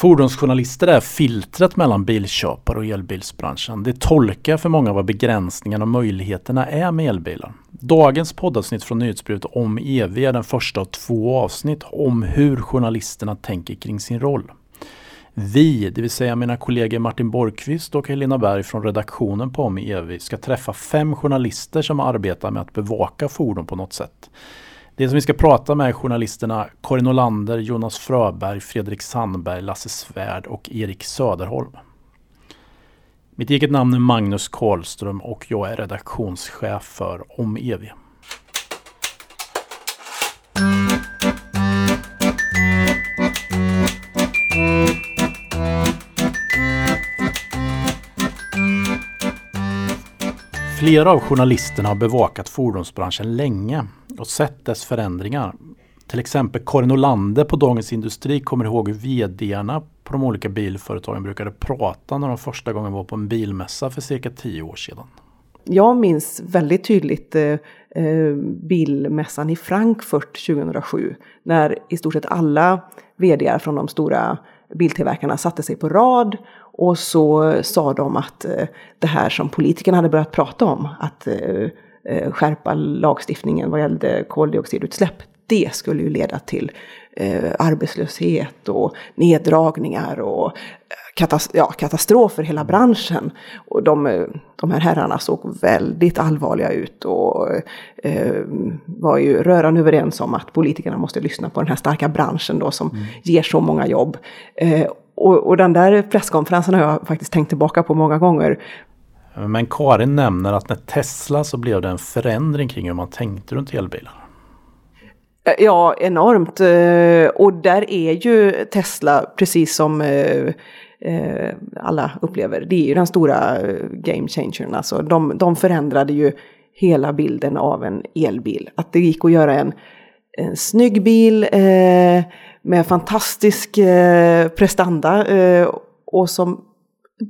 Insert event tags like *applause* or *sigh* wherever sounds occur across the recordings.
Fordonsjournalister är filtret mellan bilköpare och elbilsbranschen. Det tolkar för många vad begränsningarna och möjligheterna är med elbilar. Dagens poddavsnitt från nyhetsbrevet om EV är den första av två avsnitt om hur journalisterna tänker kring sin roll. Vi, det vill säga mina kollegor Martin Borgqvist och Helena Berg från redaktionen på Om EV ska träffa fem journalister som arbetar med att bevaka fordon på något sätt. Det som vi ska prata med är journalisterna Karin Olander, Jonas Fröberg, Fredrik Sandberg, Lasse Svärd och Erik Söderholm. Mitt eget namn är Magnus Karlström och jag är redaktionschef för Om EV. Flera av journalisterna har bevakat fordonsbranschen länge och sett dess förändringar. Till exempel Karin Olander på Dagens Industri kommer ihåg hur VDarna på de olika bilföretagen brukade prata när de första gången var på en bilmässa för cirka tio år sedan. Jag minns väldigt tydligt eh, eh bilmässan i Frankfurt 2007 när i stort sett alla VDar från de stora biltillverkarna satte sig på rad och så sa de att eh, det här som politikerna hade börjat prata om, att eh, eh, skärpa lagstiftningen vad gällde koldioxidutsläpp, det skulle ju leda till arbetslöshet och neddragningar och katas ja, katastrof för hela branschen. Och de, de här herrarna såg väldigt allvarliga ut och eh, var ju rörande överens om att politikerna måste lyssna på den här starka branschen då som mm. ger så många jobb. Eh, och, och den där presskonferensen har jag faktiskt tänkt tillbaka på många gånger. Men Karin nämner att när Tesla så blev det en förändring kring hur man tänkte runt elbilar. Eh, ja, enormt. Eh, och där är ju Tesla, precis som eh, alla upplever, det är ju den stora game changern. Alltså de, de förändrade ju hela bilden av en elbil. Att det gick att göra en, en snygg bil eh, med fantastisk eh, prestanda eh, och som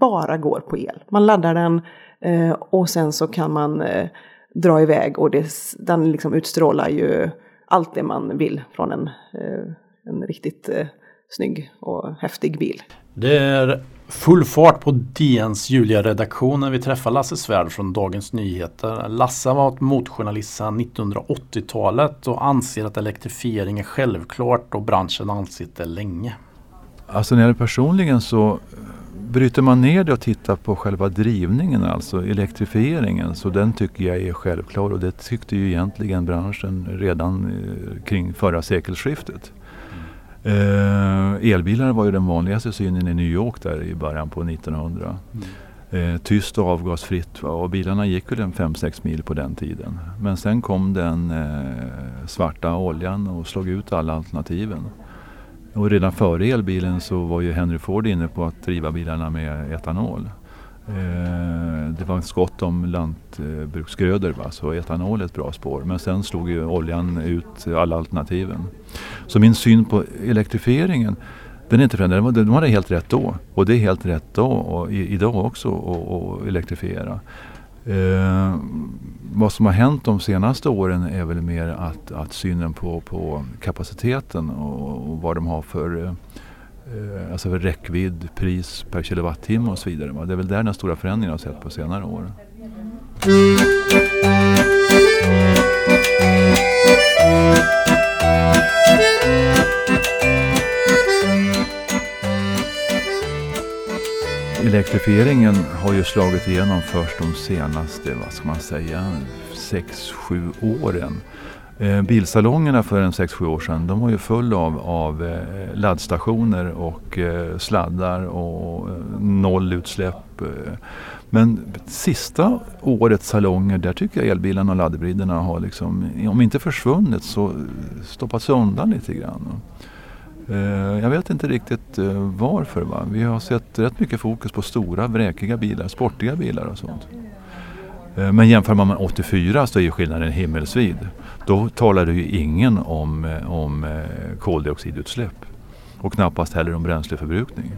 bara går på el. Man laddar den eh, och sen så kan man eh, dra iväg och det, den liksom utstrålar ju allt det man vill från en, eh, en riktigt eh, snygg och häftig bil. Det är full fart på DNs Julia-redaktion när vi träffar Lasse Svärd från Dagens Nyheter. Lasse har varit motjournalist sedan 1980-talet och anser att elektrifiering är självklart och branschen ansett det länge. Alltså när det personligen så eh, bryter man ner det och tittar på själva drivningen, alltså elektrifieringen, så den tycker jag är självklar och det tyckte ju egentligen branschen redan eh, kring förra sekelskiftet. Eh, elbilar var ju den vanligaste synen i New York där i början på 1900. Mm. Eh, tyst och avgasfritt va? och bilarna gick väl en 5-6 mil på den tiden. Men sen kom den eh, svarta oljan och slog ut alla alternativen. Och redan före elbilen så var ju Henry Ford inne på att driva bilarna med etanol. Eh, det var skott om lantbruksgrödor va? så etanol är ett bra spår. Men sen slog ju oljan ut alla alternativen. Så min syn på elektrifieringen den är inte förändrad. De hade helt rätt då och det är helt rätt då och idag också att elektrifiera. Eh, vad som har hänt de senaste åren är väl mer att, att synen på, på kapaciteten och, och vad de har för Eh, Eh, alltså räckvidd, pris per kilowattimme och så vidare. Det är väl där den stora förändringen har sett på senare år. Elektrifieringen har ju slagit igenom först de senaste, vad ska man säga, 6-7 åren. Eh, bilsalongerna för en 6-7 år sedan de var ju fulla av, av eh, laddstationer och eh, sladdar och eh, nollutsläpp. Eh. Men sista årets salonger där tycker jag elbilarna och laddhybriderna har liksom, om inte försvunnit så stoppats undan lite grann. Eh, jag vet inte riktigt varför. Va? Vi har sett rätt mycket fokus på stora vräkiga bilar, sportiga bilar och sånt. Eh, men jämför man med 84 så är ju skillnaden himmelsvid. Då talar det ju ingen om, eh, om eh, koldioxidutsläpp och knappast heller om bränsleförbrukning.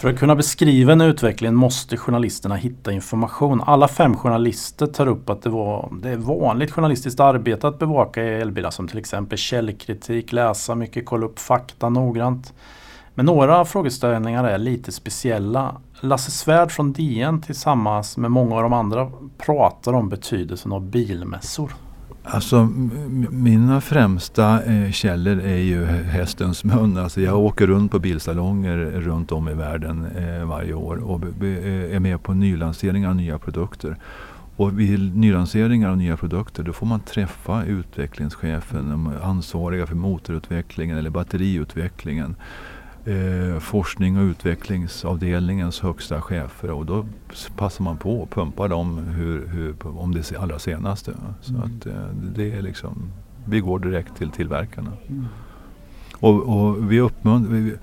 För att kunna beskriva en utveckling måste journalisterna hitta information. Alla fem journalister tar upp att det, var, det är vanligt journalistiskt arbete att bevaka elbilar som till exempel källkritik, läsa mycket, kolla upp fakta noggrant. Men några frågeställningar är lite speciella. Lasse Svärd från DN tillsammans med många av de andra pratar om betydelsen av bilmässor. Alltså mina främsta eh, källor är ju hästens mun. Alltså jag åker runt på bilsalonger runt om i världen eh, varje år och eh, är med på nylanseringar av nya produkter. Och vid nylanseringar av nya produkter då får man träffa utvecklingschefen, de ansvariga för motorutvecklingen eller batteriutvecklingen eh, forskning och utvecklingsavdelningens högsta chefer och då passar man på att pumpa dem hur, hur, om det allra senaste. Så mm. att, eh, det är liksom, vi går direkt till tillverkarna. Mm. Och, och, vi uppmuntrar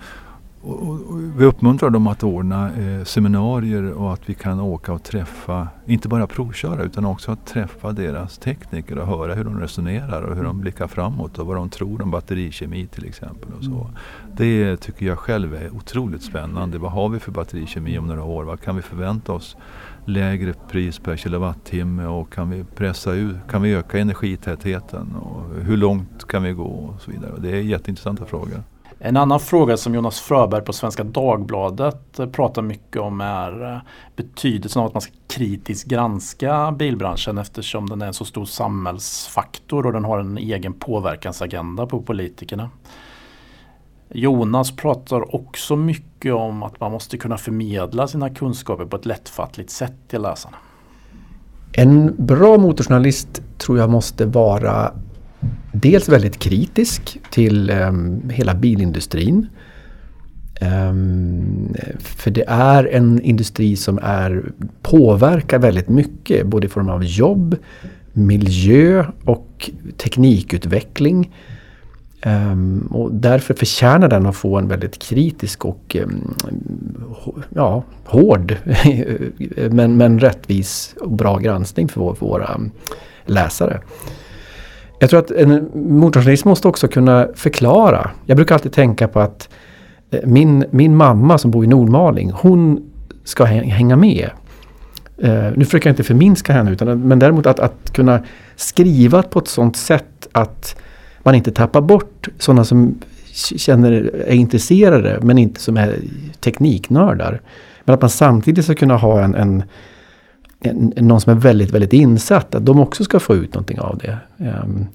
och, och, vi uppmuntrar dem att ordna eh, seminarier och att vi kan åka och träffa, inte bara provköra utan också att träffa deras tekniker och höra hur de resonerar och hur de blickar framåt och vad de tror om batterikemi till exempel. Och så. Mm. Det tycker jag själv är otroligt spännande. Vad har vi för batterikemi om några år? Vad kan vi förvänta oss? Lägre pris per kilowattimme och kan vi pressa ut, kan vi öka energitätheten? Och hur långt kan vi gå? Och så vidare. Det är jätteintressanta frågor. En annan fråga som Jonas Fröberg på Svenska Dagbladet eh, pratar mycket om är eh, betydelsen av att man ska kritiskt granska bilbranschen eftersom den är en så stor samhällsfaktor och den har en egen påverkansagenda på politikerna. Jonas pratar också mycket om att man måste kunna förmedla sina kunskaper på ett lättfattligt sätt till läsarna. En bra motorjournalist tror jag måste vara dels väldigt kritisk till um, hela bilindustrin. Um, för det är en industri som är, påverkar väldigt mycket både i form av jobb, miljö och teknikutveckling. Um, och därför förtjänar den att få en väldigt kritisk och um, ja, hård *laughs* men, men rättvis och bra granskning för, vår, för våra läsare. Jag tror att en motorjournalist måste också kunna förklara. Jag brukar alltid tänka på att eh, min, min mamma som bor i Nordmaling, hon ska hänga med. Uh, nu försöker jag inte förminska henne, utan, men däremot att, att kunna skriva på ett sådant sätt att man inte tappar bort sådana som känner, är intresserade men inte som är tekniknördar. Men att man samtidigt ska kunna ha en, en någon som är väldigt, väldigt insatt, att de också ska få ut någonting av det. Um,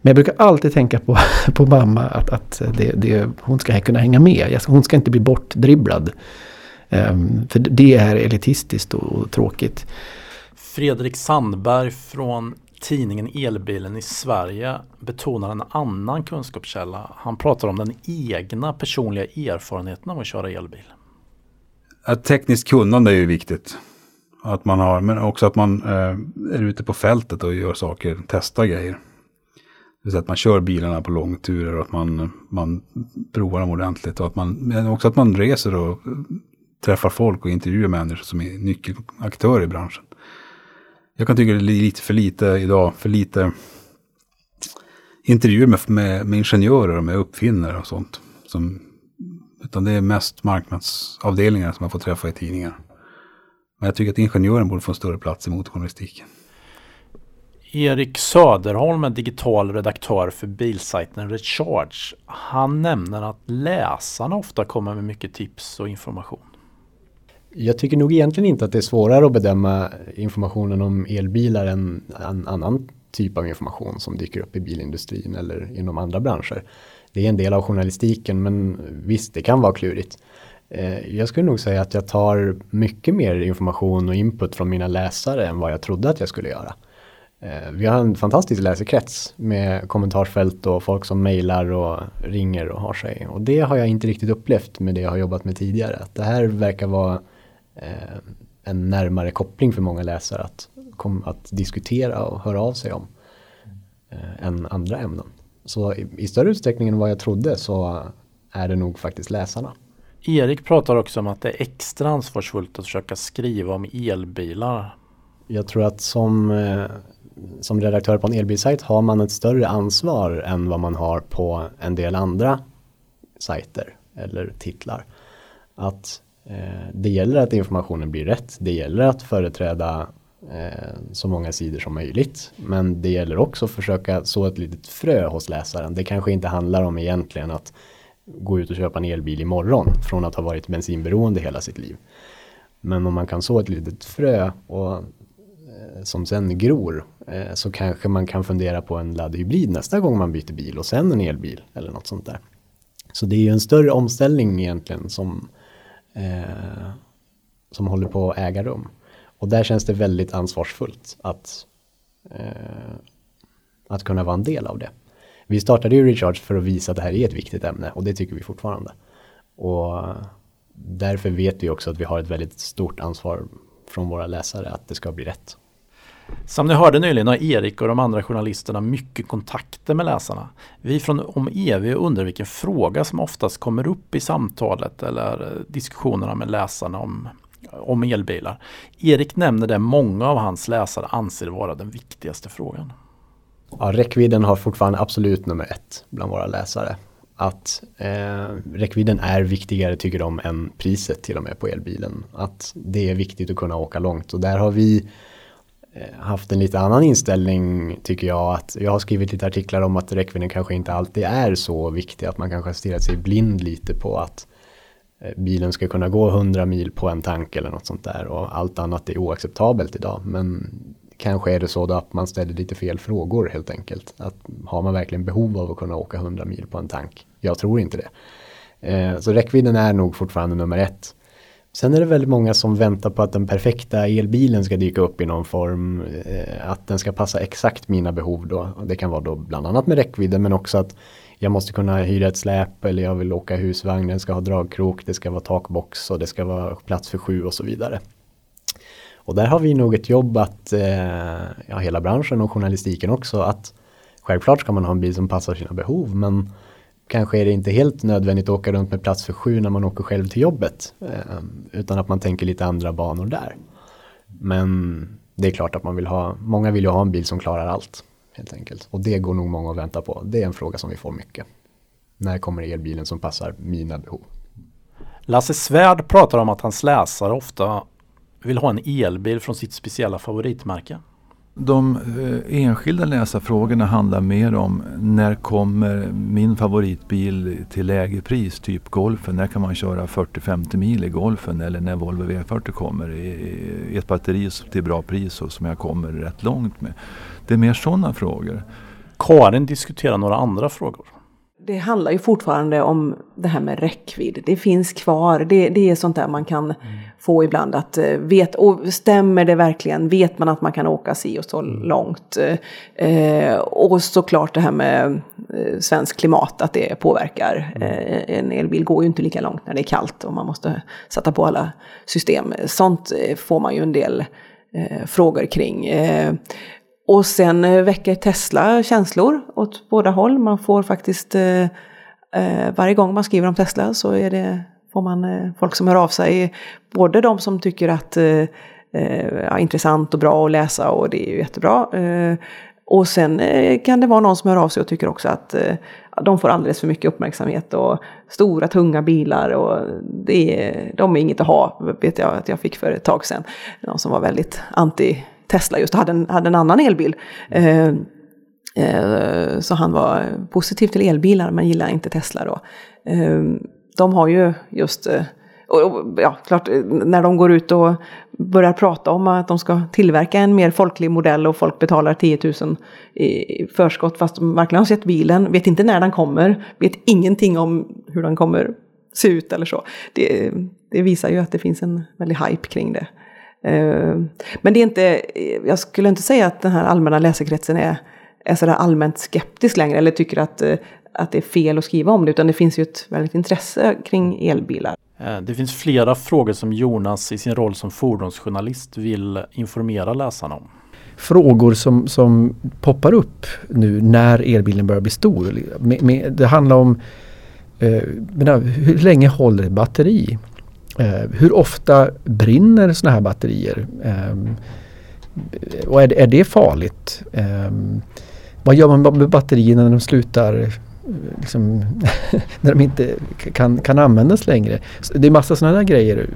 men jag brukar alltid tänka på, *laughs* på mamma att, att det, det, hon ska kunna hänga med. Hon ska inte bli bortdribblad. Um, för det är elitistiskt och, tråkigt. Fredrik Sandberg från tidningen Elbilen i Sverige betonar en annan kunskapskälla. Han pratar om den egna personliga erfarenheten av att köra elbil. Ett tekniskt kunnande är ju viktigt. Att man har, men också att man eh, är ute på fältet och gör saker, testar grejer. Det vill säga att man kör bilarna på långturer och att man, man provar dem ordentligt. Och att man, men också att man reser och träffar folk och intervjuar människor som är nyckelaktörer i branschen. Jag kan tycka det är lite för lite idag, för lite intervjuer med, med, med ingenjörer och med uppfinnare och sånt. Som, utan det är mest marknadsavdelningar som man får träffa i tidningar. Men jag tycker att ingenjören borde få en större plats i motorjournalistiken. Erik Söderholm är digital redaktör för bilsajten Recharge. Han nämner att läsarna ofta kommer med mycket tips och information. Jag tycker nog egentligen inte att det är svårare att bedöma informationen om elbilar än en annan typ av information som dyker upp i bilindustrin eller inom andra branscher. Det är en del av journalistiken men visst, det kan vara klurigt. Eh, jag skulle nog säga att jag tar mycket mer information och input från mina läsare än vad jag trodde att jag skulle göra. Eh, vi har en fantastisk läsekrets med kommentarsfält och folk som mejlar och ringer och har sig. Och det har jag inte riktigt upplevt med det jag har jobbat med tidigare. Att det här verkar vara eh, en närmare koppling för många läsare att, att diskutera och höra av sig om än andra ämnen. Så i, i större utsträckning än vad jag trodde så är det nog faktiskt läsarna. Erik pratar också om att det är extra ansvarsfullt att försöka skriva om elbilar. Jag tror att som, eh, som redaktör på en elbilsajt har man ett större ansvar än vad man har på en del andra sajter eller titlar. Att eh, det gäller att informationen blir rätt. Det gäller att företräda eh, så många sidor som möjligt. Men det gäller också att försöka så ett litet frö hos läsaren. Det kanske inte handlar om egentligen att gå ut och köpa en elbil imorgon från att ha varit bensinberoende hela sitt liv. Men om man kan så ett litet frö och, eh, som sen gror eh, så kanske man kan fundera på en laddhybrid nästa gång man byter bil och sen en elbil eller något sånt där. Så det är ju en större omställning egentligen som, eh, som håller på att äga rum. Och där känns det väldigt ansvarsfullt att, eh, att kunna vara en del av det. Vi startade ju Recharge för att visa att det här är ett viktigt ämne och det tycker vi fortfarande. Och därför vet vi också att vi har ett väldigt stort ansvar från våra läsare att det ska bli rätt. Som ni hörde nyligen har Erik och de andra journalisterna mycket kontakter med läsarna. Vi från Om EV undrar vilken fråga som oftast kommer upp i samtalet eller diskussionerna med läsarna om, om elbilar. Erik nämner det många av hans läsare anser vara den viktigaste frågan. Ja, räckvidden har fortfarande absolut nummer ett bland våra läsare. Att eh, räckvidden är viktigare tycker de än priset till och med på elbilen. Att det är viktigt att kunna åka långt och där har vi eh, haft en lite annan inställning tycker jag. att Jag har skrivit lite artiklar om att räckvidden kanske inte alltid är så viktig. Att man kanske har stirrat sig blind lite på att eh, bilen ska kunna gå 100 mil på en tank eller något sånt där och allt annat är oacceptabelt idag. Men kanske är det så att man ställer lite fel frågor helt enkelt. Att har man verkligen behov av att kunna åka 100 mil på en tank? Jag tror inte det. Eh, så räckvidden är nog fortfarande nummer ett. Sen är det väldigt många som väntar på att den perfekta elbilen ska dyka upp i någon form. Eh, att den ska passa exakt mina behov då. Det kan vara då bland annat med räckvidden men också att jag måste kunna hyra ett släp eller jag vill åka husvagn, den ska ha dragkrok, det ska vara takbox och det ska vara plats för sju och så vidare. Och där har vi nog ett jobb att, eh, ja hela branschen och journalistiken också, att självklart ska man ha en bil som passar sina behov men kanske är det inte helt nödvändigt att åka runt med plats för sju när man åker själv till jobbet. Eh, utan att man tänker lite andra banor där. Men det är klart att man vill ha, många vill ju ha en bil som klarar allt. Helt enkelt. Och det går nog många att vänta på. Det är en fråga som vi får mycket. När kommer elbilen som passar mina behov? Lasse Svärd pratar om att hans läsare ofta vill ha en elbil från sitt speciella favoritmärke. De eh, enskilda läsarfrågorna handlar mer om när kommer min favoritbil till lägre pris, typ Golfen. När kan man köra 40-50 mil i Golfen eller när Volvo V40 kommer i, i ett batteri till bra pris och som jag kommer rätt långt med. Det är mer sådana frågor. Karin diskuterar några andra frågor det handlar ju fortfarande om det här med räckvidd. Det finns kvar. Det, det är sånt där man kan mm. få ibland. att eh, vet, och Stämmer det verkligen? Vet man att man kan åka si och så mm. långt? Eh, och såklart det här med eh, svensk klimat, att det påverkar. Mm. Eh, en elbil går ju inte lika långt när det är kallt och man måste sätta på alla system. Sånt eh, får man ju en del eh, frågor kring. Och sen eh, väcker Tesla känslor åt båda håll. Man får faktiskt, eh, eh, varje gång man skriver om Tesla så är det, får man eh, folk som hör av sig. Både de som tycker att eh, är ja, intressant och bra att läsa och det är ju jättebra. och sen kan det vara någon som hör av sig och tycker också att de får alldeles för mycket uppmärksamhet och stora tunga bilar och det är, de är inget att ha, vet jag att jag fick för ett tag sedan. Någon som var väldigt anti Tesla just hade en, hade en annan elbil. Eh, eh, så han var positiv till elbilar men gillar inte Tesla då. Eh, de har ju just eh, och, ja, klart, när de går ut och börjar prata om att de ska tillverka en mer folklig modell och folk betalar 10 000 i förskott fast de verkligen har sett bilen, vet inte när den kommer, vet ingenting om hur den kommer se ut eller så. Det, det visar ju att det finns en väldig hype kring det. Eh, men det är inte, jag skulle inte säga att den här allmänna läsekretsen är, är sådär allmänt skeptisk längre eller tycker att, eh, att det är fel att skriva om det utan det finns ju ett väldigt intresse kring elbilar. Eh, det finns flera frågor som Jonas i sin roll som fordonsjournalist vill informera läsarna om. Frågor som, som poppar upp nu när elbilen börjar bli stor. Med, med, det handlar om eh, hur länge håller ett batteri? Eh, hur ofta brinner sådana här batterier? Eh, och är, är det farligt? Eh, vad gör man med batterierna när de slutar eh, liksom, *laughs* när de inte kan, kan användas längre. Det är massa sådana där grejer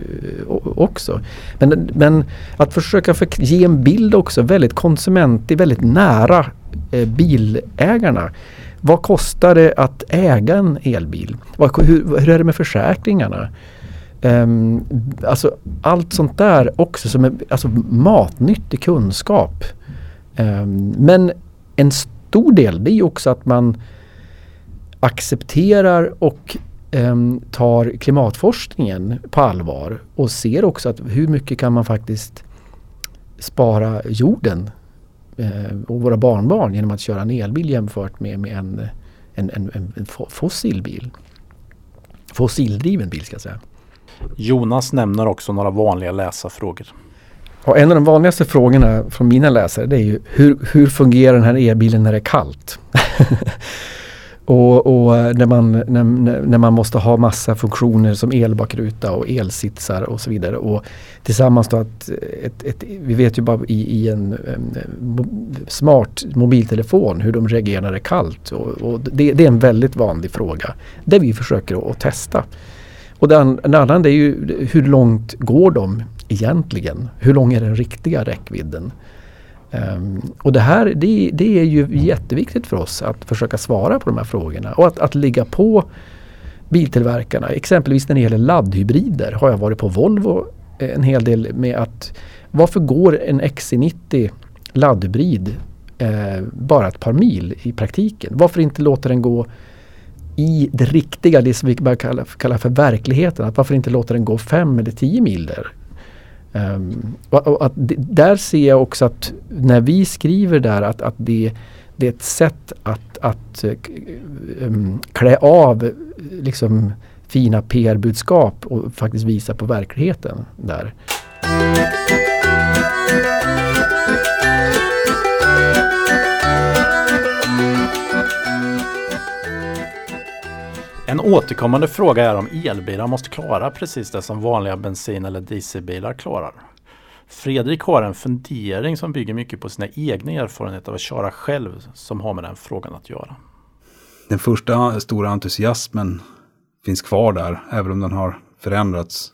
eh, också. Men, men att försöka för, ge en bild också väldigt konsumentig, väldigt nära eh, bilägarna. Vad kostar det att äga en elbil? Vad, hur, hur är det med försäkringarna? Um, alltså allt sånt där också som är alltså matnyttig kunskap. Um, men en stor del det är ju också att man accepterar och um, tar klimatforskningen på allvar och ser också att hur mycket kan man faktiskt spara jorden uh, och våra barnbarn genom att köra en elbil jämfört med, med en, en, en, en fossilbil. Fossildriven bil ska jag säga. Jonas nämner också några vanliga läsarfrågor. Och en av de vanligaste frågorna från mina läsare det är ju hur, hur fungerar den här elbilen när det är kallt? *laughs* och, och, när, man, när, när man måste ha massa funktioner som elbakruta och elsitsar och så vidare. Och tillsammans då att ett, ett, vi vet ju bara i, i en, en, smart mobiltelefon hur de reagerar när det är kallt. Och, och det, det, är en väldigt vanlig fråga. Det vi försöker att testa. Och den, en annan är ju hur långt går de egentligen? Hur lång är den riktiga räckvidden? Um, och det här det, det, är ju jätteviktigt för oss att försöka svara på de här frågorna och att, att ligga på biltillverkarna. Exempelvis när det gäller laddhybrider har jag varit på Volvo eh, en hel del med att varför går en XC90 laddhybrid eh, bara ett par mil i praktiken? Varför inte låta den gå i det riktiga, det som vi bara kallar, kallar för verkligheten. Att varför inte låta den gå fem eller tio mil där? Um, och, och att där ser jag också att när vi skriver där att, att det, det är ett sätt att, att um, klä av liksom, fina PR-budskap och faktiskt visa på verkligheten där. Återkommande fråga är om elbilar måste klara precis det som vanliga bensin eller dieselbilar klarar. Fredrik har en fundering som bygger mycket på sina egna erfarenheter av att köra själv som har med den frågan att göra. Den första stora entusiasmen finns kvar där, även om den har förändrats.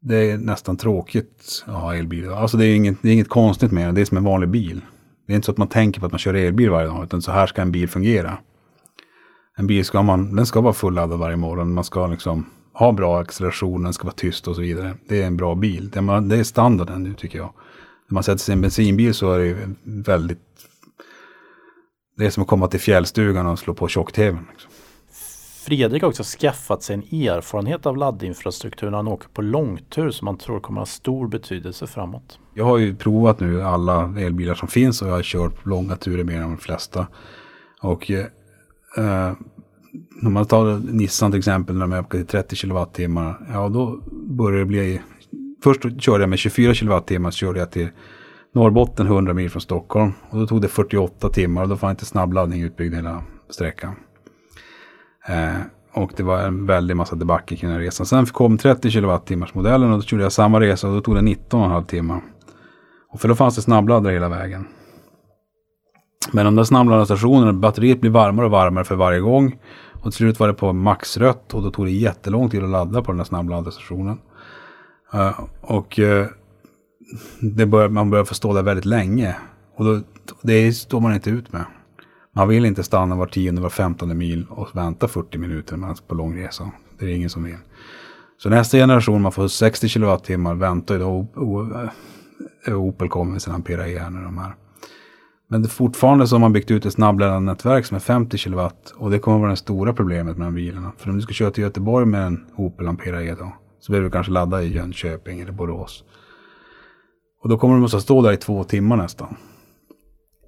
Det är nästan tråkigt att ha elbil. Alltså det är, inget, det är inget konstigt med det, det är som en vanlig bil. Det är inte så att man tänker på att man kör elbil varje dag, utan så här ska en bil fungera en bil ska man, den ska vara fulladdad varje morgon. Man ska liksom ha bra acceleration, den ska vara tyst och så vidare. Det är en bra bil. Det är, det är standarden nu tycker jag. När man sätter sig i en bensinbil så är det väldigt... Det är som att komma till fjällstugan och slå på tjock-tvn. Liksom. Fredrik har också skaffat sig en erfarenhet av laddinfrastruktur när han åker på långtur som han tror kommer ha stor betydelse framåt. Jag har ju provat nu alla elbilar som finns och jag har kört långa turer mer än de flesta. Och eh, när man tar Nissan till exempel, när de är uppe till 30 kilowattimmar, ja då börjar det bli... Först körde jag med 24 kilowattimmar, så körde jag till Norrbotten 100 mil från Stockholm. Och då tog det 48 timmar och då fanns inte snabbladdning utbyggd hela sträckan. Eh, och det var en väldig massa debacle kring den resan. Sen kom 30 kilowattimmars modellen och då körde jag samma resa och då tog det 19,5 timmar. Och för då fanns det snabbladdare hela vägen. Men de där snabbladdarstationerna, batteriet blir varmare och varmare för varje gång. Och till slut var det på maxrött och då tog det jättelång tid att ladda på den där snabbladdarstationen. Uh, eh, och uh, det bör, man börjar få stå där väldigt länge. Och då, det står man inte ut med. Man vill inte stanna var tionde, var femtonde mil och vänta 40 minuter på lång resa. Det är ingen som vill. Så nästa generation, man får 60 kilowattimmar, väntar ju då Opel kommer med sina Ampere-hjärnor de här. Men det fortfarande så har man byggt ut ett snabbladdarnätverk som är 50 kW. Och det kommer vara det stora problemet med de bilarna. För om du ska köra till Göteborg med en Opel Ampera E då. Så behöver du kanske ladda i Jönköping eller Borås. Och då kommer du måste stå där i två timmar nästan.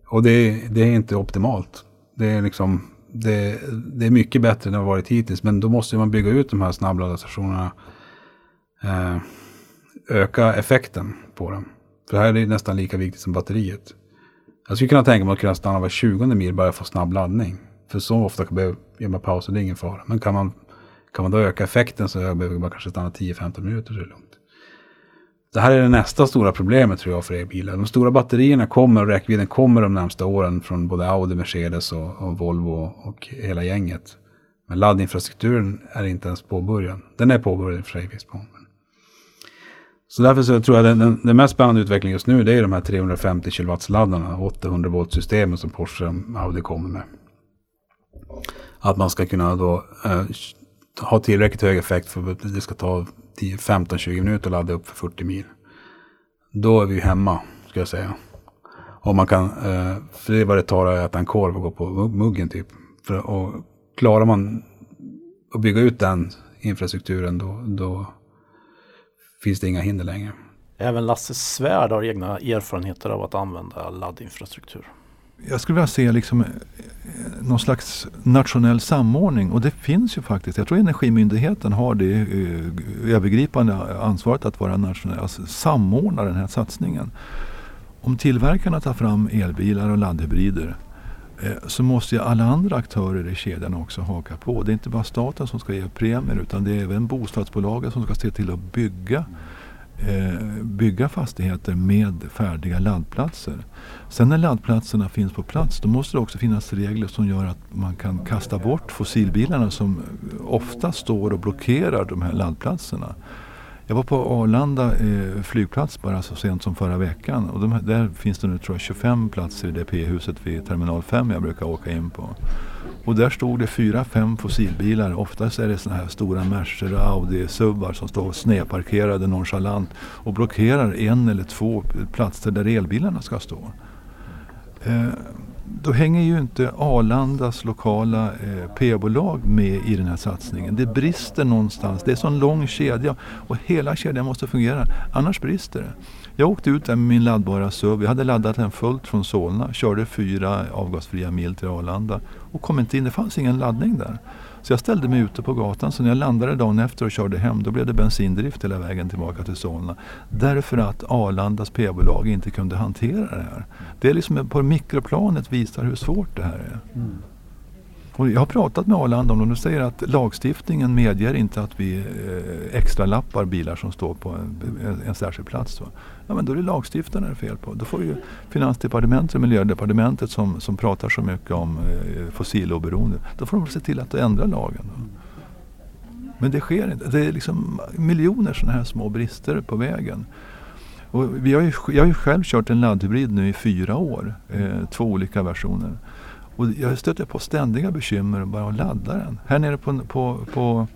Och det, det är inte optimalt. Det är liksom det, det, är mycket bättre än det har varit hittills. Men då måste man bygga ut de här snabbladdarstationerna. Eh, öka effekten på dem. För det här är det nästan lika viktigt som batteriet. Jag skulle kunna tänka mig att kunna stanna var 20 mil bara för snabb laddning. För så ofta kan jag behöva pauser, det är ingen fara. Men kan man, kan man då öka effekten så jag behöver man kanske stanna 10-15 minuter så är det lugnt. Det här är det nästa stora problemet tror jag för elbilar. De stora batterierna kommer och räckvidden kommer de närmsta åren från både Audi, Mercedes och, och Volvo och hela gänget. Men laddinfrastrukturen är inte ens påbörjad. Den är påbörjad i och för sig. Så därför så tror jag den, den, den mest spännande utvecklingen just nu det är de här 350 kW laddarna, 800 volt systemen som Porsche och Audi kommer med. att man ska kunna då eh, ha tillräckligt hög effekt för att det ska ta 15-20 minuter att ladda upp för 40 mil. Då är vi hemma, ska jag säga. Om man kan, eh, för det är vad det tar att äta en korv och gå på muggen typ. För, och klarar man att bygga ut den infrastrukturen då, då finns det inga hinder längre. Även Lasse Svärd har egna erfarenheter av att använda laddinfrastruktur. Jag skulle vilja se liksom eh, någon slags nationell samordning och det finns ju faktiskt. Jag tror Energimyndigheten har det eh, övergripande ansvaret att vara nationell, alltså samordna den här satsningen. Om tillverkarna tar fram elbilar och laddhybrider Eh, så måste ju alla andra aktörer i kedjan också haka på. Det är inte bara staten som ska ge premier utan det är även bostadsbolagen som ska se till att bygga Eh, bygga fastigheter med färdiga laddplatser. Sen när laddplatserna finns på plats då måste det också finnas regler som gör att man kan kasta bort fossilbilarna som ofta står och blockerar de här laddplatserna. Jag var på Arlanda eh, flygplats bara så sent som förra veckan och de, där finns det nu tror jag 25 platser i det P-huset vid terminal 5 jag brukar åka in på. Och där stod det fyra, fem fossilbilar. Oftast är det sådana här stora Mercer och Audi-subbar som står snedparkerade nonchalant och blockerar en eller två platser där elbilarna ska stå. Eh, då hänger ju inte Arlandas lokala eh, P-bolag med i den här satsningen. Det brister någonstans. Det är så en lång kedja och hela kedjan måste fungera. Annars brister det. Jag åkte ut där med min laddbara SUV. Jag hade laddat den fullt från Solna. Körde fyra avgasfria mil till Arlanda och kom inte in. Det fanns ingen laddning där. Så jag ställde mig ute på gatan. Så när jag landade dagen efter och körde hem då blev det bensindrift hela vägen tillbaka till Solna. Därför att Arlandas p-bolag inte kunde hantera det här. Det är liksom på mikroplanet visar hur svårt det här är. Mm. Och jag har pratat med Arlanda om det och de säger att lagstiftningen medger inte att vi eh, extra lappar bilar som står på en, en, särskild plats. Då. Ja, men då är det lagstiftaren det är fel på. Då får ju Finansdepartementet och Miljödepartementet som, som pratar så mycket om eh, fossiloberoende. Då får de se till att ändra lagen. Då. Men det sker inte. Det är liksom miljoner sådana här små brister på vägen. Och vi har ju, jag har ju själv kört en laddhybrid nu i fyra år. Eh, två olika versioner. Och jag stöter på ständiga bekymmer bara att ladda den. Här nere på, på, på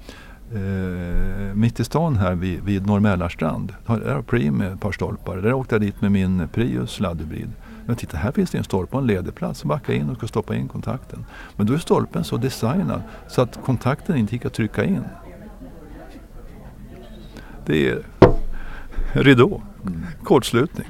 eh, mitt i stan här vid, vid Norrmälarstrand. Där har Preem ett par stolpar. Där åkte jag dit med min Prius laddhybrid. Men titta, här finns det en stolpe och en ledig plats. Backa in och ska stoppa in kontakten. Men då är stolpen så designad så att kontakten inte gick att trycka in. Det är ridå, kortslutning.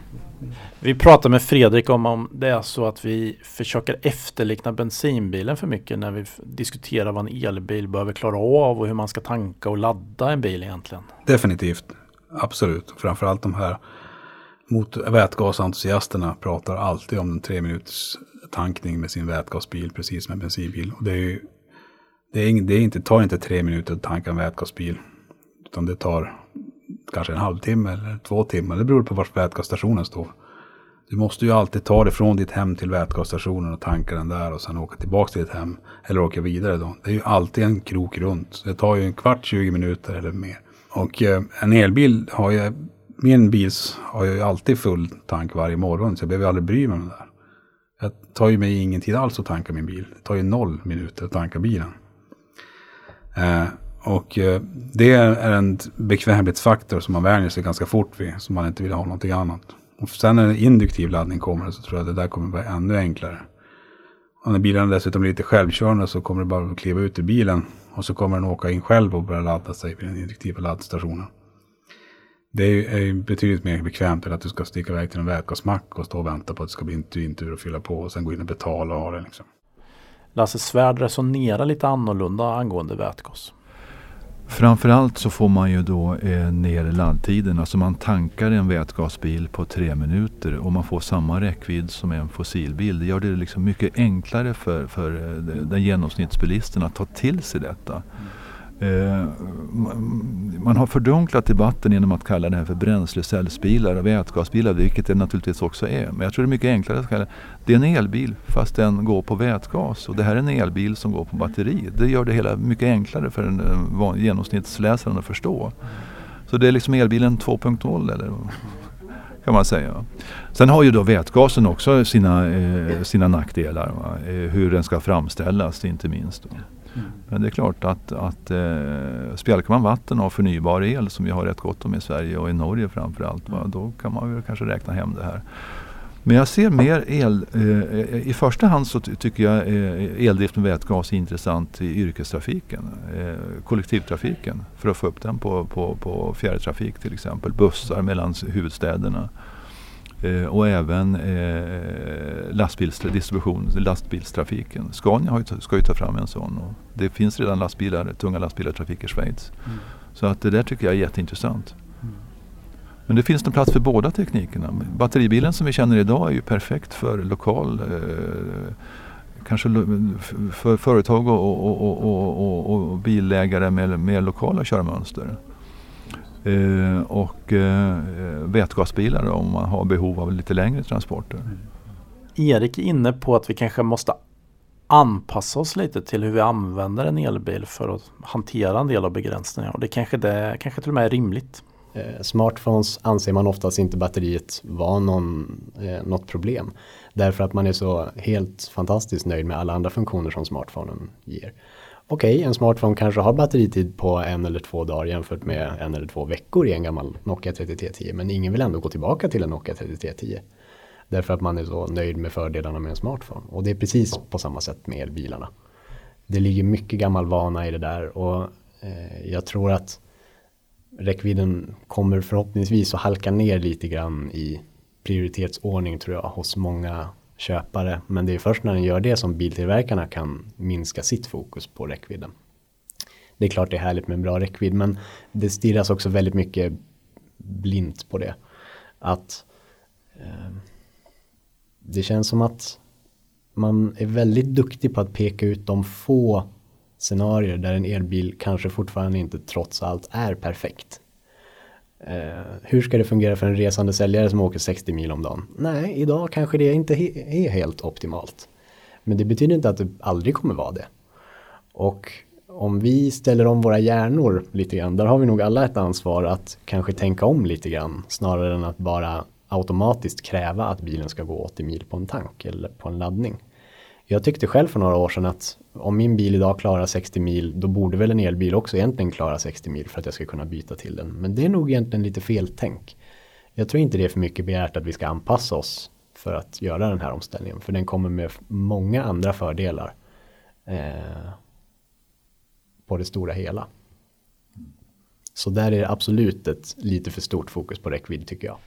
Vi pratade med Fredrik om om det är så att vi försöker efterlikna bensinbilen för mycket när vi diskuterar vad en elbil behöver klara av och hur man ska tanka och ladda en bil egentligen. Definitivt, absolut. Framförallt de här mot vätgasentusiasterna pratar alltid om en tre minuters tankning med sin vätgasbil precis som en bensinbil. Och det, är ju, det, är, det är inte, tar inte tre minuter att tanka en vätgasbil. Utan det tar kanske en halvtimme eller två timmar. Det beror på var vätgasstationen står. Du måste ju alltid ta dig från ditt hem till vätgasstationen och tanka den där och sen åka tillbaka till ditt hem. Eller åka vidare då. Det är ju alltid en krok runt. Det tar ju en kvart, 20 minuter eller mer. Och eh, en elbil har ju, min bil har ju alltid full tank varje morgon. Så jag behöver aldrig bry mig om det där. Jag tar ju mig ingen tid alls att tanka min bil. Det tar ju noll minuter att tanka bilen. Eh, och eh, det är en bekvämlighetsfaktor som man vänjer sig ganska fort vid. Som man inte vill ha någonting annat. Och sen när en induktiv laddning kommer så tror jag att det där kommer vara ännu enklare. Och när bilen dessutom blir lite självkörande så kommer det bara att kliva ut ur bilen. Och så kommer den åka in själv och börja ladda sig vid den induktiva laddstationen. Det är ju betydligt mer bekvämt än att du ska sticka iväg till en vätgasmack och stå och vänta på att det ska bli din tur att fylla på och sen gå in och betala och ha det. Liksom. Lasse Svärd resonerar lite annorlunda angående vätgas. Framförallt så får man ju då eh, ner laddtiden. Alltså man tankar en vätgasbil på tre minuter och man får samma räckvidd som en fossilbil. Det gör det liksom mycket enklare för, för eh, den genomsnittsbilisten att ta till sig detta. Mm. Eh, man har fördunklat debatten genom att kalla det här för bränslecellsbilar och vätgasbilar, vilket det naturligtvis också är. Men jag tror det är mycket enklare att kalla det. Det är en elbil fast den går på vätgas och det här är en elbil som går på batteri. Det gör det hela mycket enklare för en eh, genomsnittsläsaren att förstå. Så det är liksom elbilen 2.0 eller? Kan man säga. Sen har ju då vätgasen också sina, eh, sina nackdelar. Eh, hur den ska framställas inte minst. Mm. Men det är klart att, att eh, spjälkar man vatten av förnybar el som vi har rätt gott om i Sverige och i Norge framförallt. Va, då kan man väl kanske räkna hem det här. Men jag ser mer el, eh, i första hand så tycker jag eh, eldrift med vätgas är intressant i yrkestrafiken, eh, kollektivtrafiken för att få upp den på, på, på fjärrtrafik till exempel, bussar mellan huvudstäderna. Eh, och även eh, lastbilsdistribution, lastbilstrafiken. Scania ju, ska ju ta fram en sån och det finns redan lastbilar, tunga lastbilar i trafik i Schweiz. Mm. Så att det där tycker jag är jätteintressant. Men det finns en plats för båda teknikerna. Batteribilen som vi känner idag är ju perfekt för lokal eh, kanske för företag och, och, och, och bilägare med mer lokala körmönster. Eh, och eh, vätgasbilar om man har behov av lite längre transporter. Mm. Erik är inne på att vi kanske måste anpassa oss lite till hur vi använder en elbil för att hantera en del av begränsningarna. Och det kanske, det, kanske till och med är rimligt. Eh, smartphones anser man oftast inte batteriet vara någon, eh, något problem. Därför att man är så helt fantastiskt nöjd med alla andra funktioner som smartphonen ger. Okej, okay, en smartphone kanske har batteritid på en eller två dagar jämfört med en eller två veckor i en gammal Nokia 3310. Men ingen vill ändå gå tillbaka till en Nokia 3310. Därför att man är så nöjd med fördelarna med en smartphone. Och det är precis på samma sätt med elbilarna. Det ligger mycket gammal vana i det där och eh, jag tror att räckvidden kommer förhoppningsvis att halka ner lite grann i prioritetsordning tror jag hos många köpare. Men det är först när den gör det som biltillverkarna kan minska sitt fokus på räckvidden. Det är klart det är härligt med en bra räckvidd men det stirras också väldigt mycket blint på det. Att eh, det känns som att man är väldigt duktig på att peka ut de få scenarier där en elbil kanske fortfarande inte trots allt är perfekt. Eh, hur ska det fungera för en resande säljare som åker 60 mil om dagen? Nej, idag kanske det inte he är helt optimalt. Men det betyder inte att det aldrig kommer vara det. Och om vi ställer om våra hjärnor lite grann, där har vi nog alla ett ansvar att kanske tänka om lite grann snarare än att bara automatiskt kräva att bilen ska gå 80 mil på en tank eller på en laddning. Jag tyckte själv för några år sedan att om min bil idag klarar 60 mil, då borde väl en elbil också egentligen klara 60 mil för att jag ska kunna byta till den. Men det är nog egentligen lite feltänk. Jag tror inte det är för mycket begärt att vi ska anpassa oss för att göra den här omställningen, för den kommer med många andra fördelar eh, på det stora hela. Så där är det absolut ett lite för stort fokus på räckvidd tycker jag.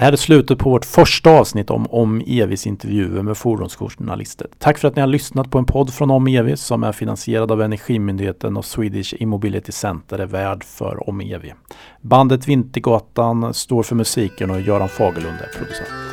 Det här är slutet på vårt första avsnitt om Om Evis intervjuer med fordonsjournalister. Tack för att ni har lyssnat på en podd från Om Evis som är finansierad av Energimyndigheten och Swedish Immobility Center är värd för Om Evi. Bandet Vintergatan står för musiken och Göran Fagerlund är producent.